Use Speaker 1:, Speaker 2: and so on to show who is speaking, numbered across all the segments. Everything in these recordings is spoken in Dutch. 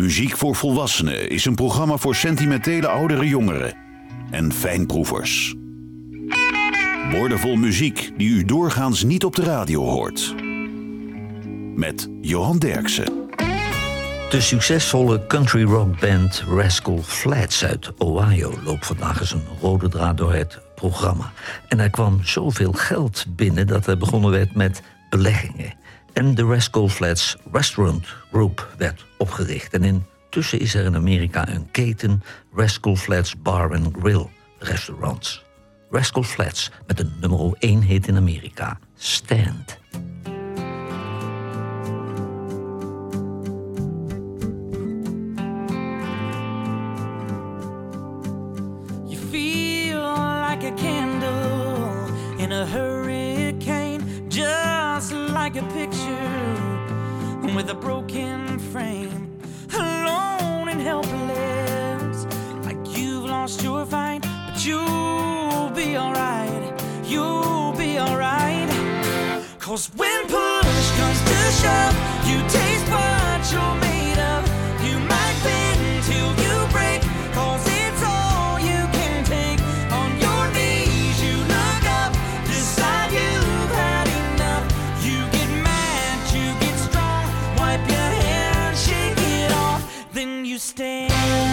Speaker 1: Muziek voor Volwassenen is een programma voor sentimentele oudere jongeren en fijnproevers. Woordenvol muziek die u doorgaans niet op de radio hoort. Met Johan Derksen.
Speaker 2: De succesvolle country rock band Rascal Flats uit Ohio loopt vandaag eens een rode draad door het programma. En er kwam zoveel geld binnen dat er begonnen werd met beleggingen. En de Rascal Flats Restaurant Group werd opgericht. En intussen is er in Amerika een keten Rascal Flats Bar and Grill restaurants. Rascal Flats met een nummer 1 hit in Amerika, Stand.
Speaker 3: With a broken frame, alone and helpless, like you've lost your fight, but you'll be alright, you'll be alright. Cause when stand.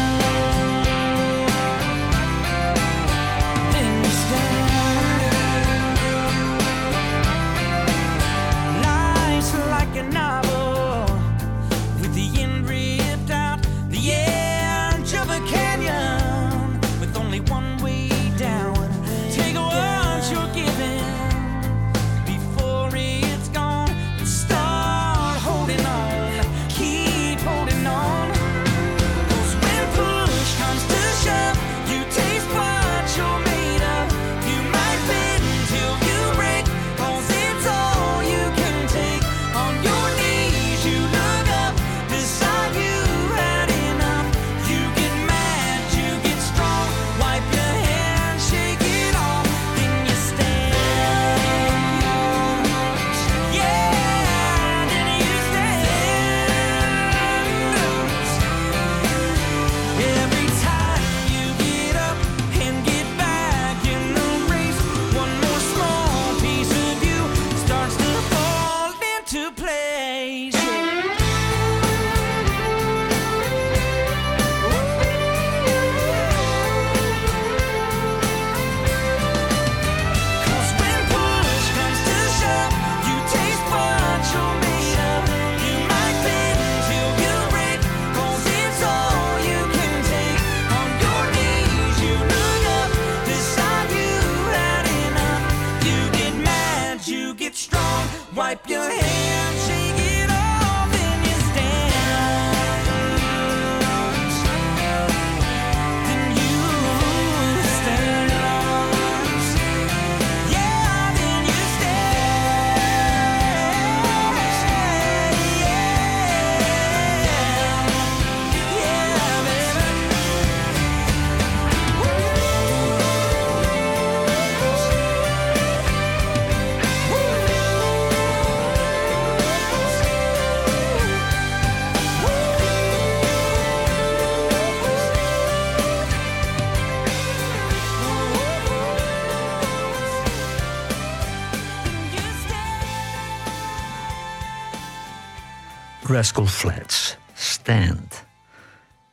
Speaker 2: Rascal Flats, Stand.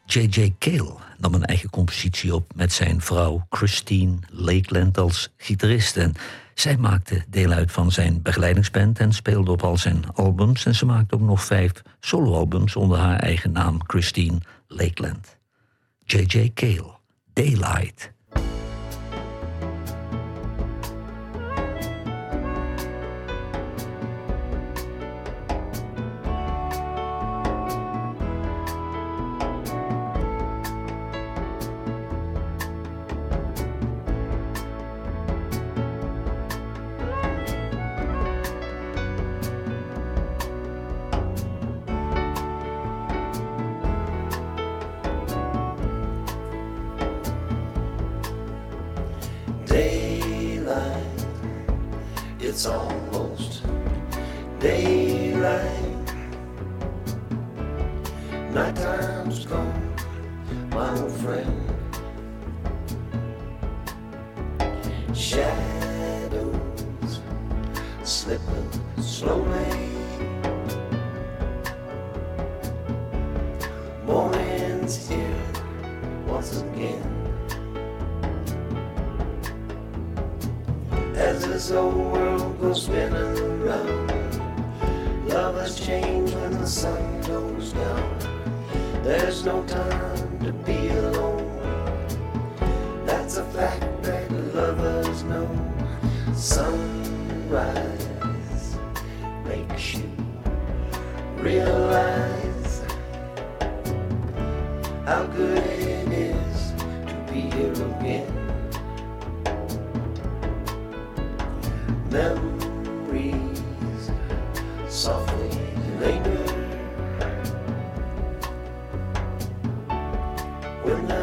Speaker 2: J.J. Cale nam een eigen compositie op met zijn vrouw Christine Lakeland als gitarist. En zij maakte deel uit van zijn begeleidingsband en speelde op al zijn albums. En ze maakte ook nog vijf soloalbums onder haar eigen naam Christine Lakeland. J.J. Cale, Daylight.
Speaker 4: zone. We're not.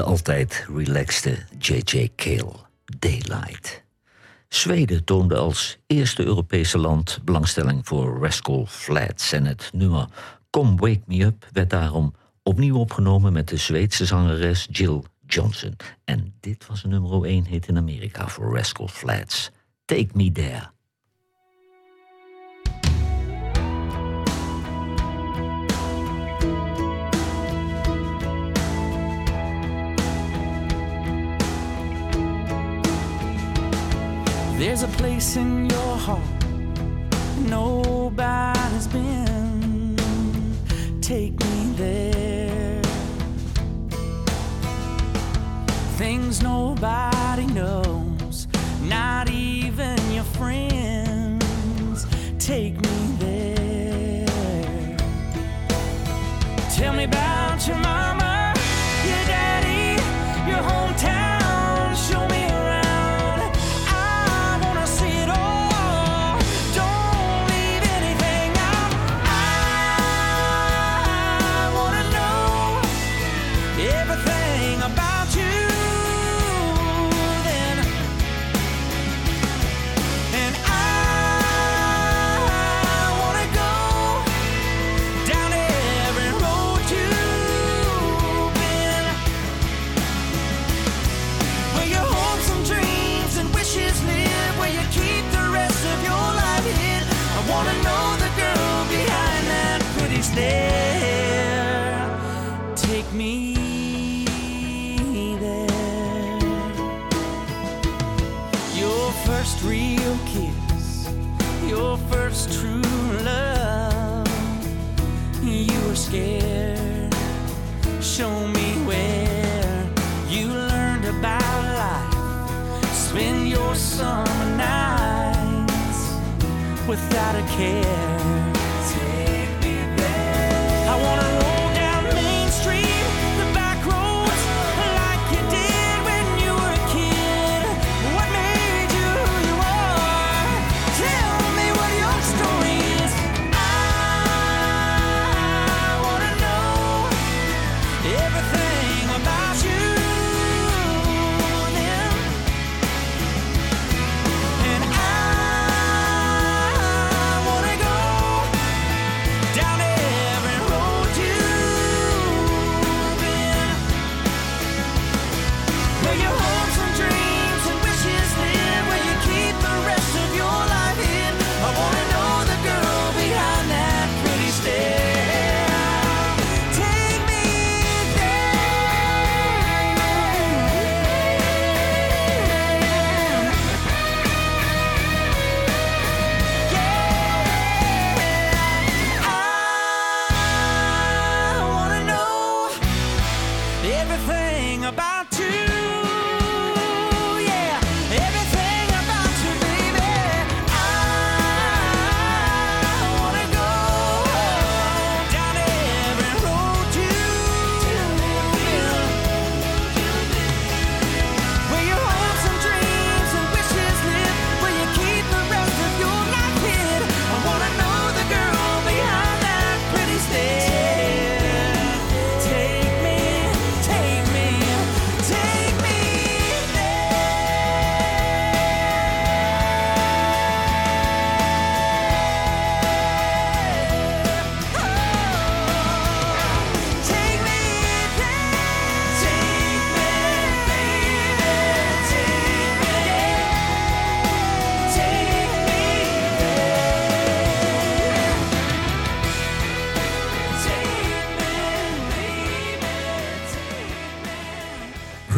Speaker 2: De altijd relaxte J.J. Kale Daylight. Zweden toonde als eerste Europese land belangstelling voor Rascal Flats en het nummer Come Wake Me Up werd daarom opnieuw opgenomen met de Zweedse zangeres Jill Johnson. En dit was nummer 1 hit in Amerika voor Rascal Flats. Take Me There.
Speaker 3: There's a place in your heart nobody's been. Take me there. Things nobody knows, not even your friends. Take me.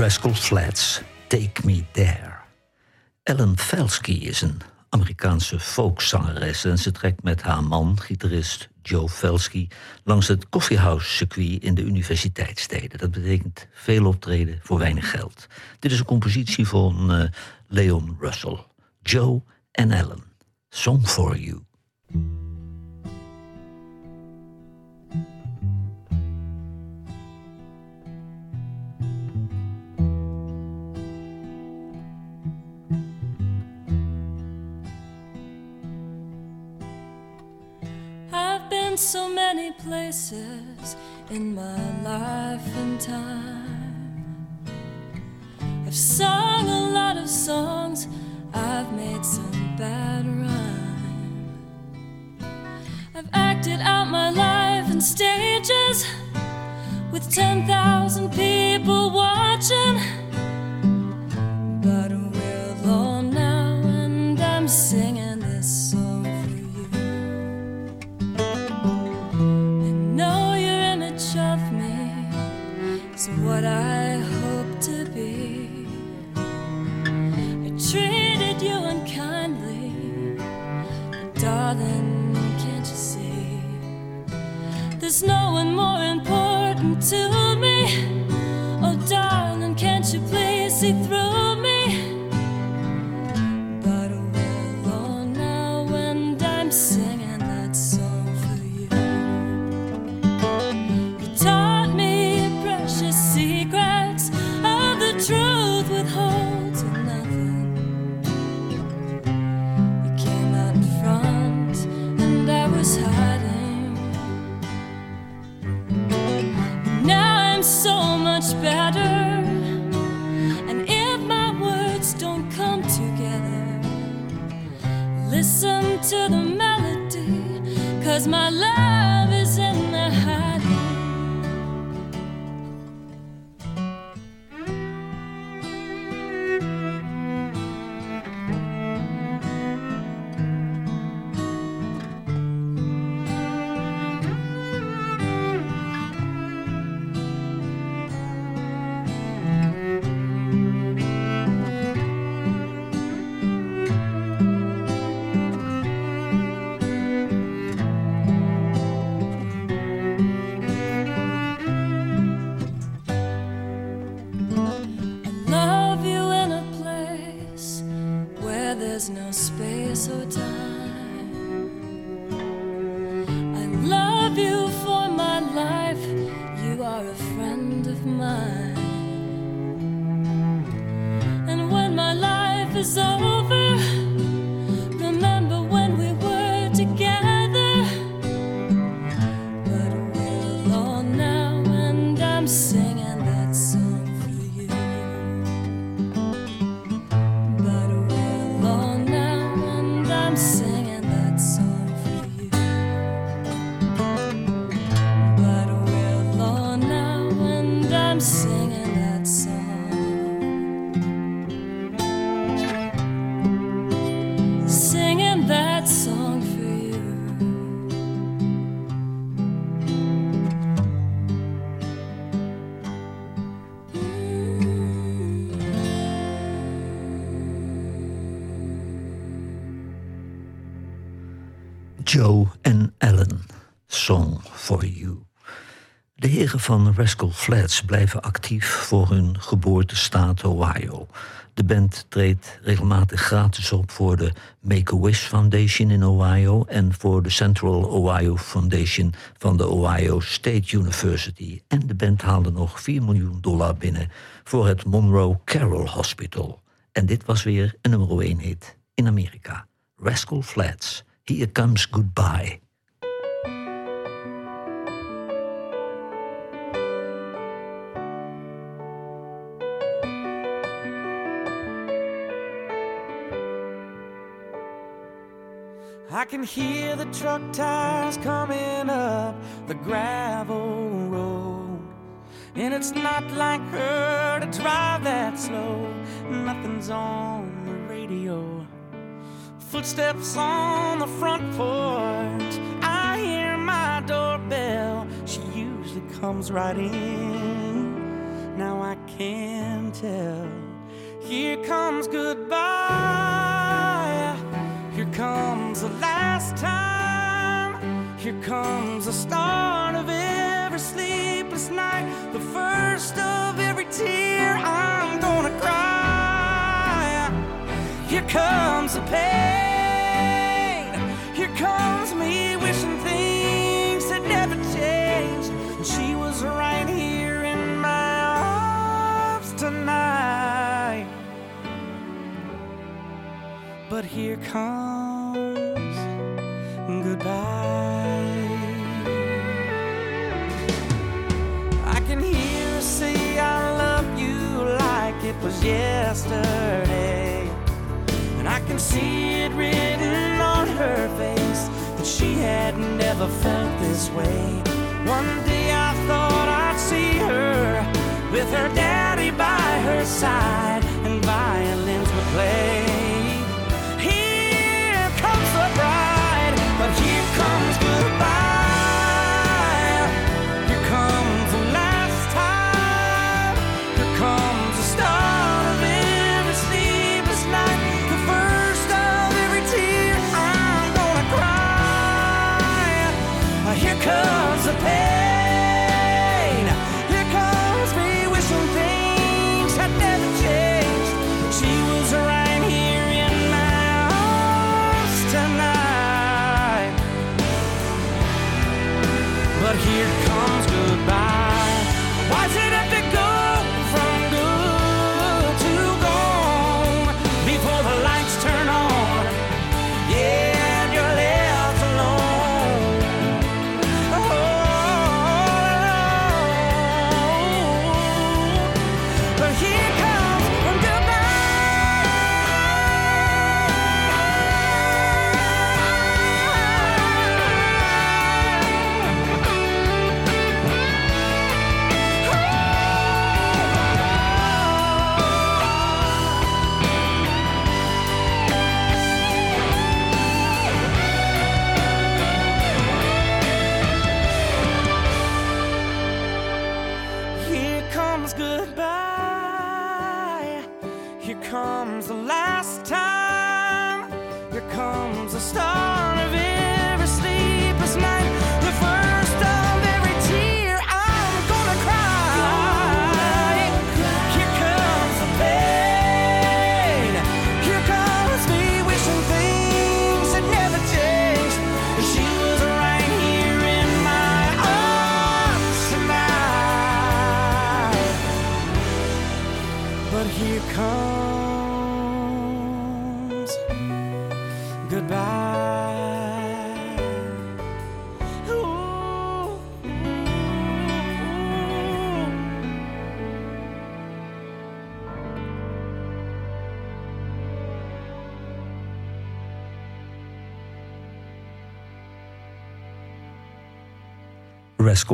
Speaker 2: Rascal Flats, Take Me There. Ellen Felsky is een Amerikaanse folkzangeres en ze trekt met haar man, gitarist Joe Felsky, langs het koffiehuiscircuit in de universiteitssteden. Dat betekent veel optreden voor weinig geld. Dit is een compositie van eh, Leon Russell, Joe en Ellen. Song for You.
Speaker 5: been so many places in my life and time. I've sung a lot of songs, I've made some bad rhyme. I've acted out my life in stages with 10,000 people watching. But is no mine. And when my life is over,
Speaker 2: van Rascal Flats blijven actief voor hun geboortestaat Ohio. De band treedt regelmatig gratis op voor de Make-A-Wish Foundation in Ohio en voor de Central Ohio Foundation van de Ohio State University. En de band haalde nog 4 miljoen dollar binnen voor het Monroe Carroll Hospital. En dit was weer een nummer 1 hit in Amerika. Rascal Flats, Here Comes Goodbye.
Speaker 3: I can hear the truck tires coming up the gravel road. And it's not like her to drive that slow. Nothing's on the radio. Footsteps on the front porch. I hear my doorbell. She usually comes right in. Now I can tell. Here comes goodbye. Here comes the last time. Here comes the start of every sleepless night. The first of every tear I'm gonna cry. Here comes the pain. Here comes me wishing things had never changed. And she was right here in my arms tonight. But here comes was yesterday. And I can see it written on her face that she had never felt this way. One day I thought I'd see her with her daddy by her side and violins would play.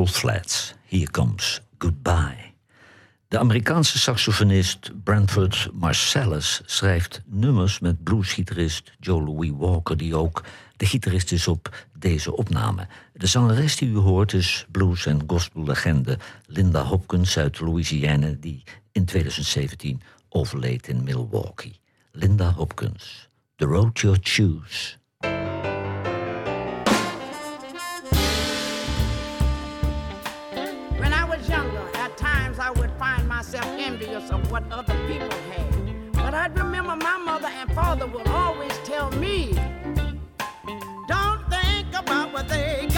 Speaker 2: Flats, Here Comes Goodbye. De Amerikaanse saxofonist Branford Marsalis schrijft nummers met bluesgitarist Joe Louis Walker, die ook de gitarist is op deze opname. De zangeres die u hoort is blues- en gospellegende Linda Hopkins uit Louisiana, die in 2017 overleed in Milwaukee. Linda Hopkins, The Road You Choose.
Speaker 6: Younger, at times I would find myself envious of what other people had. But I'd remember my mother and father would always tell me, don't think about what they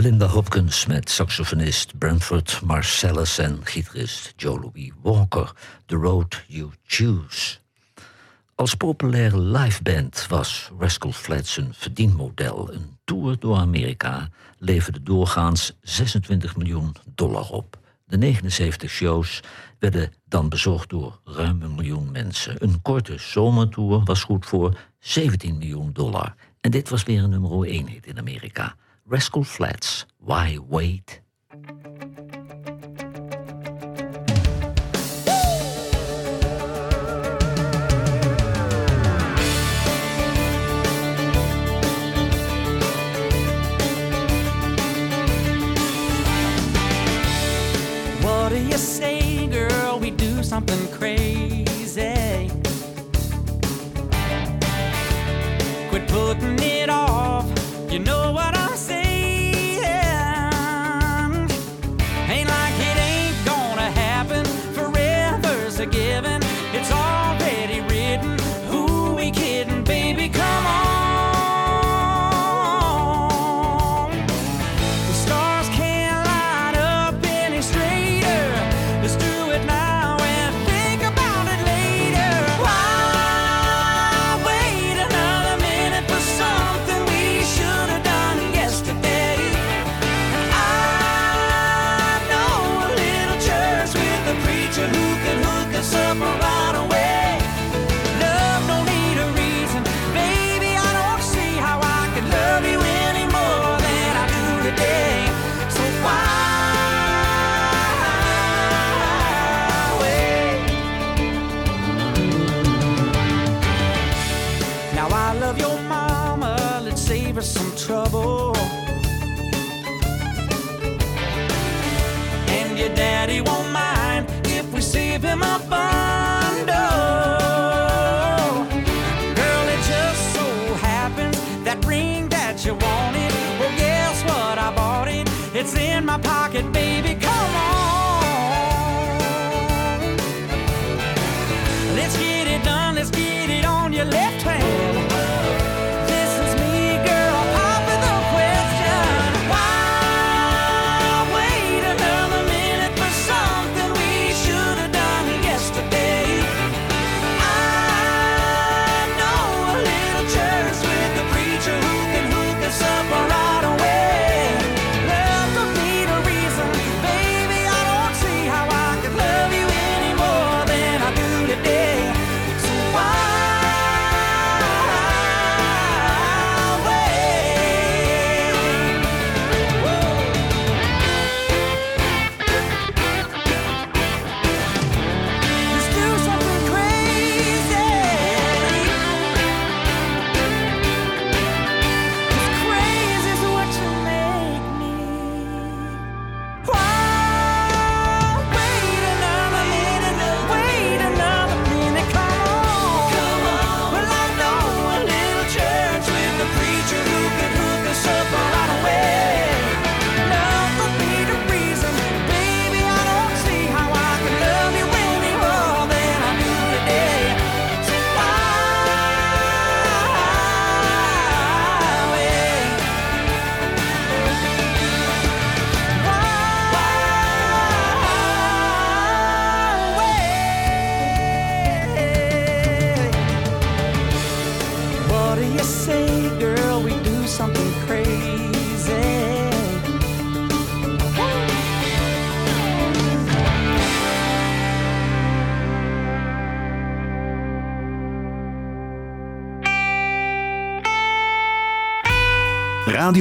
Speaker 2: Linda Hopkins met saxofonist Brentford Marcellus en gitarist Joe Louis Walker. The Road You Choose. Als populaire liveband was Rascal Flatts een verdienmodel. Een tour door Amerika leverde doorgaans 26 miljoen dollar op. De 79 shows werden dan bezocht door ruim een miljoen mensen. Een korte zomertour was goed voor 17 miljoen dollar. En dit was weer een nummer 1 hit in Amerika. Rascal Flats, Why Wait?
Speaker 3: My pocket,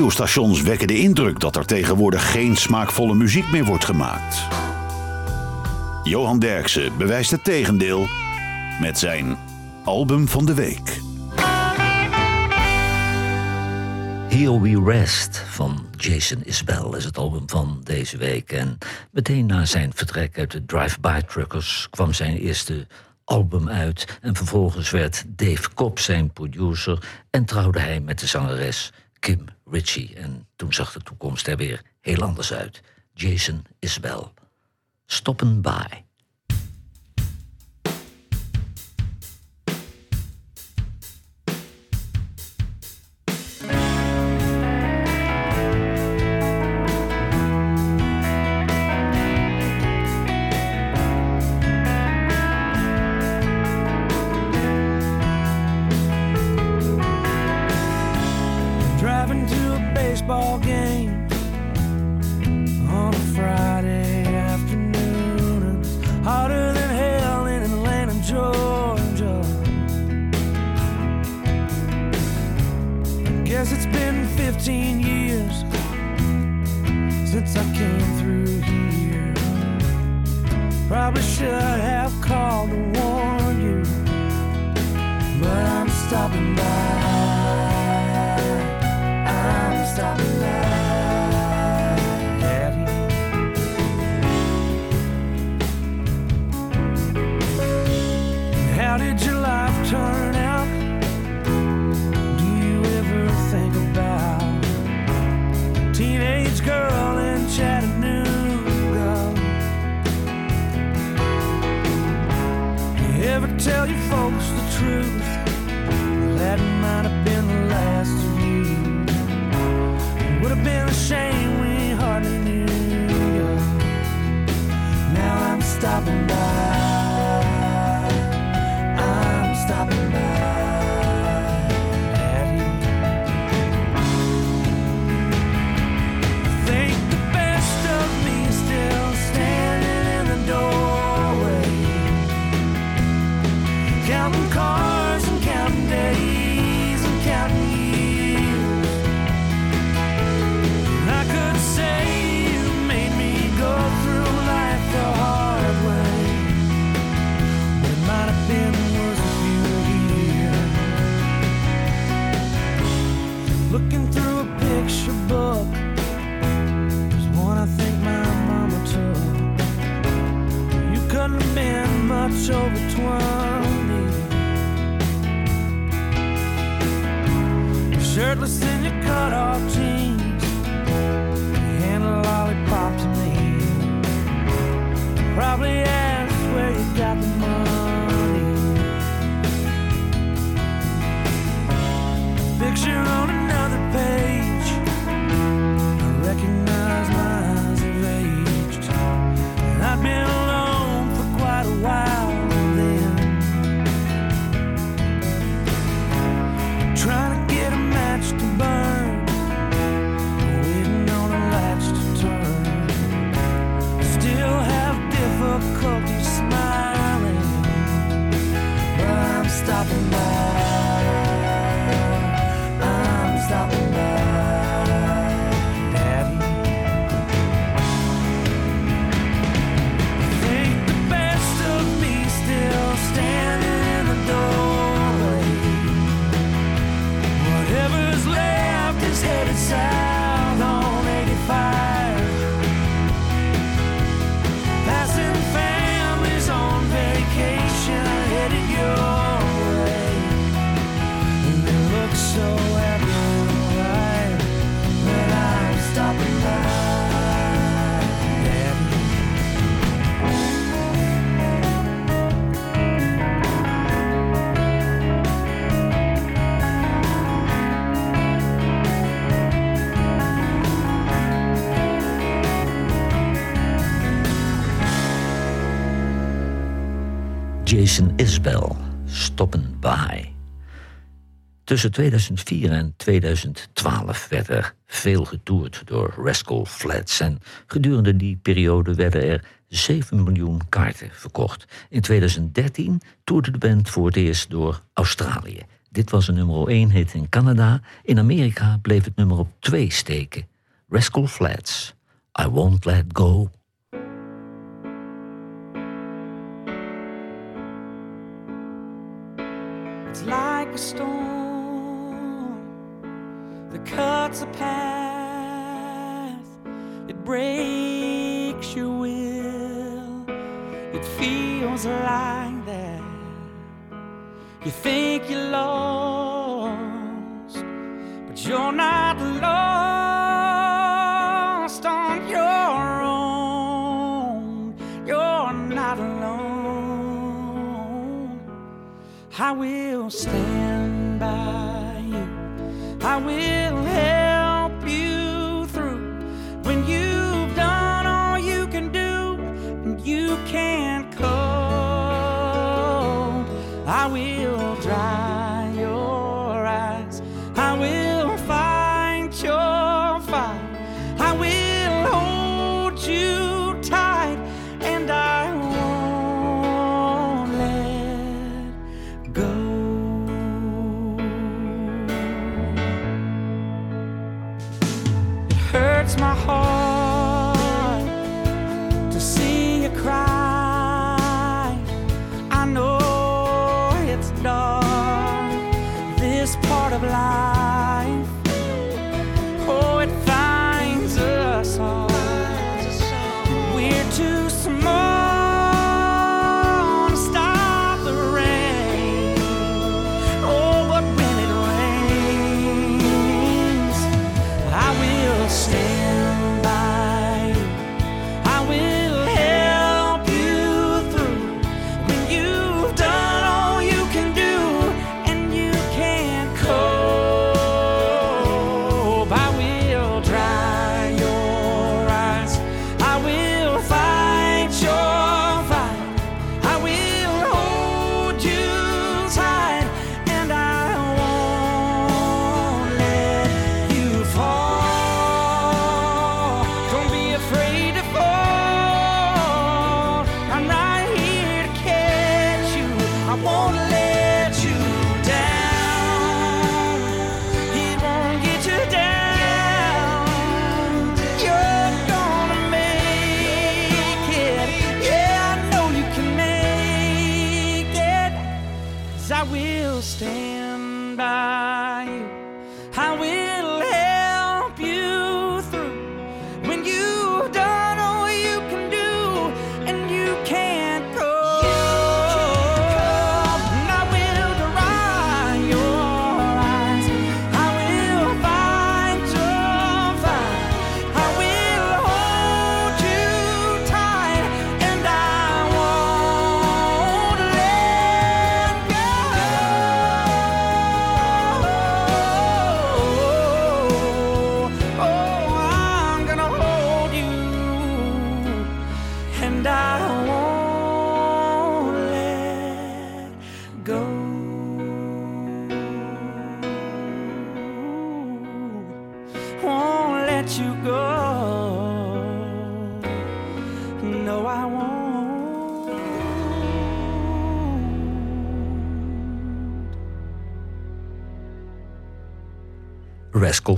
Speaker 1: Radiostations wekken de indruk dat er tegenwoordig geen smaakvolle muziek meer wordt gemaakt. Johan Derksen bewijst het tegendeel met zijn album van de week.
Speaker 2: Here We Rest van Jason Isbell is het album van deze week. En meteen na zijn vertrek uit de Drive-By Truckers kwam zijn eerste album uit. En vervolgens werd Dave Cobb zijn producer en trouwde hij met de zangeres Kim Ritchie. En toen zag de toekomst er weer heel anders uit. Jason Isbell. Stoppen by.
Speaker 3: Folks the truth? That might have been the last of you. Would have been a shame we hardly knew you. Now I'm stopping over 20. Shirtless in your cut
Speaker 2: Tussen 2004 en 2012 werd er veel getoerd door Rascal Flats. En gedurende die periode werden er 7 miljoen kaarten verkocht. In 2013 toerde de band voor het eerst door Australië. Dit was een nummer 1 hit in Canada. In Amerika bleef het nummer op 2 steken. Rascal Flats, I Won't Let Go.
Speaker 3: Cuts a path. It breaks your will. It feels like that. You think you're lost, but you're not lost on your own. You're not alone. I will stand by you. I will hurts my heart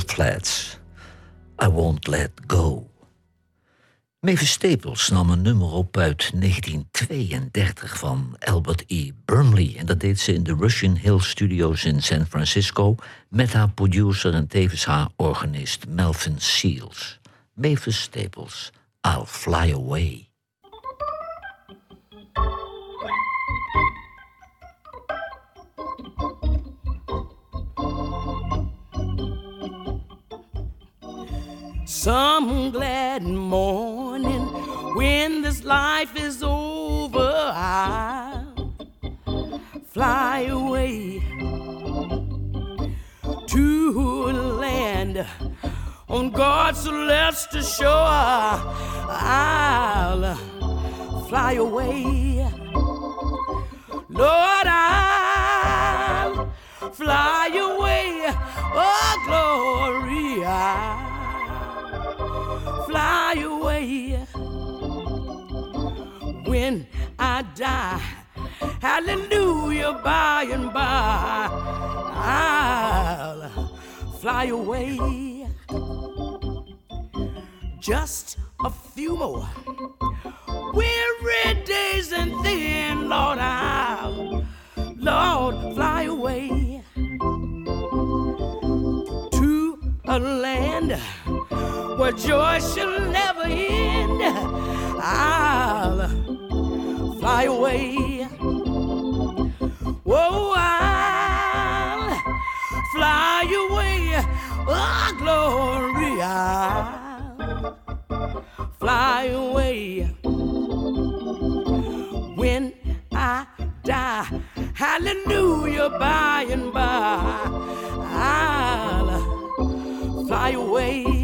Speaker 2: Flats. I Won't Let Go. Mavis Staples nam een nummer op uit 1932 van Albert E. Burnley. En dat deed ze in de Russian Hill Studios in San Francisco... met haar producer en tevens haar organist Melvin Seals. Mavis Staples, I'll Fly Away.
Speaker 7: Some glad morning when this life is over, I'll fly away to land on God's celestial shore. I'll fly away, Lord. I'll fly away, oh glory. I'll away when I die. Hallelujah, by and by, I'll fly away. Just a few more weary days, and then, Lord, I'll, Lord, fly away to a land where joy shall never end. I'll fly away. Oh, I'll fly away. Oh, glory, I'll fly away. When I die, hallelujah, by and by, I'll fly away.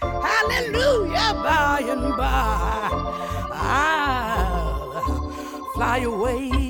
Speaker 7: Hallelujah, by and by. I'll fly away.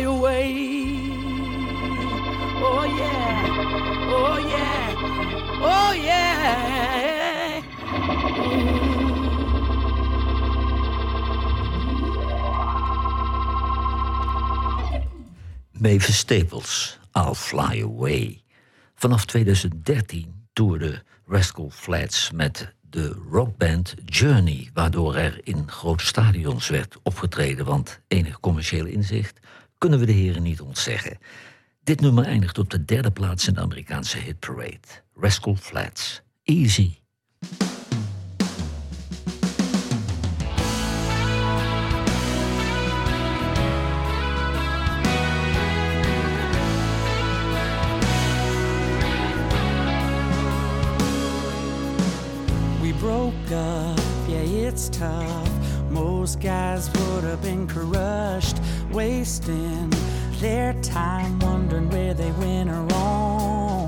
Speaker 7: Fly away. Oh, yeah. Oh, yeah. Oh, yeah.
Speaker 2: Staples, I'll Fly Away. Vanaf 2013 toerde Rascal Flats met de rockband Journey, waardoor er in grote stadions werd opgetreden, want enig commercieel inzicht kunnen we de heren niet ontzeggen. Dit nummer eindigt op de derde plaats in de Amerikaanse hitparade. Rascal Flats. Easy.
Speaker 3: We broke up, yeah it's tough Most guys would have been crushed, wasting their time wondering where they went wrong.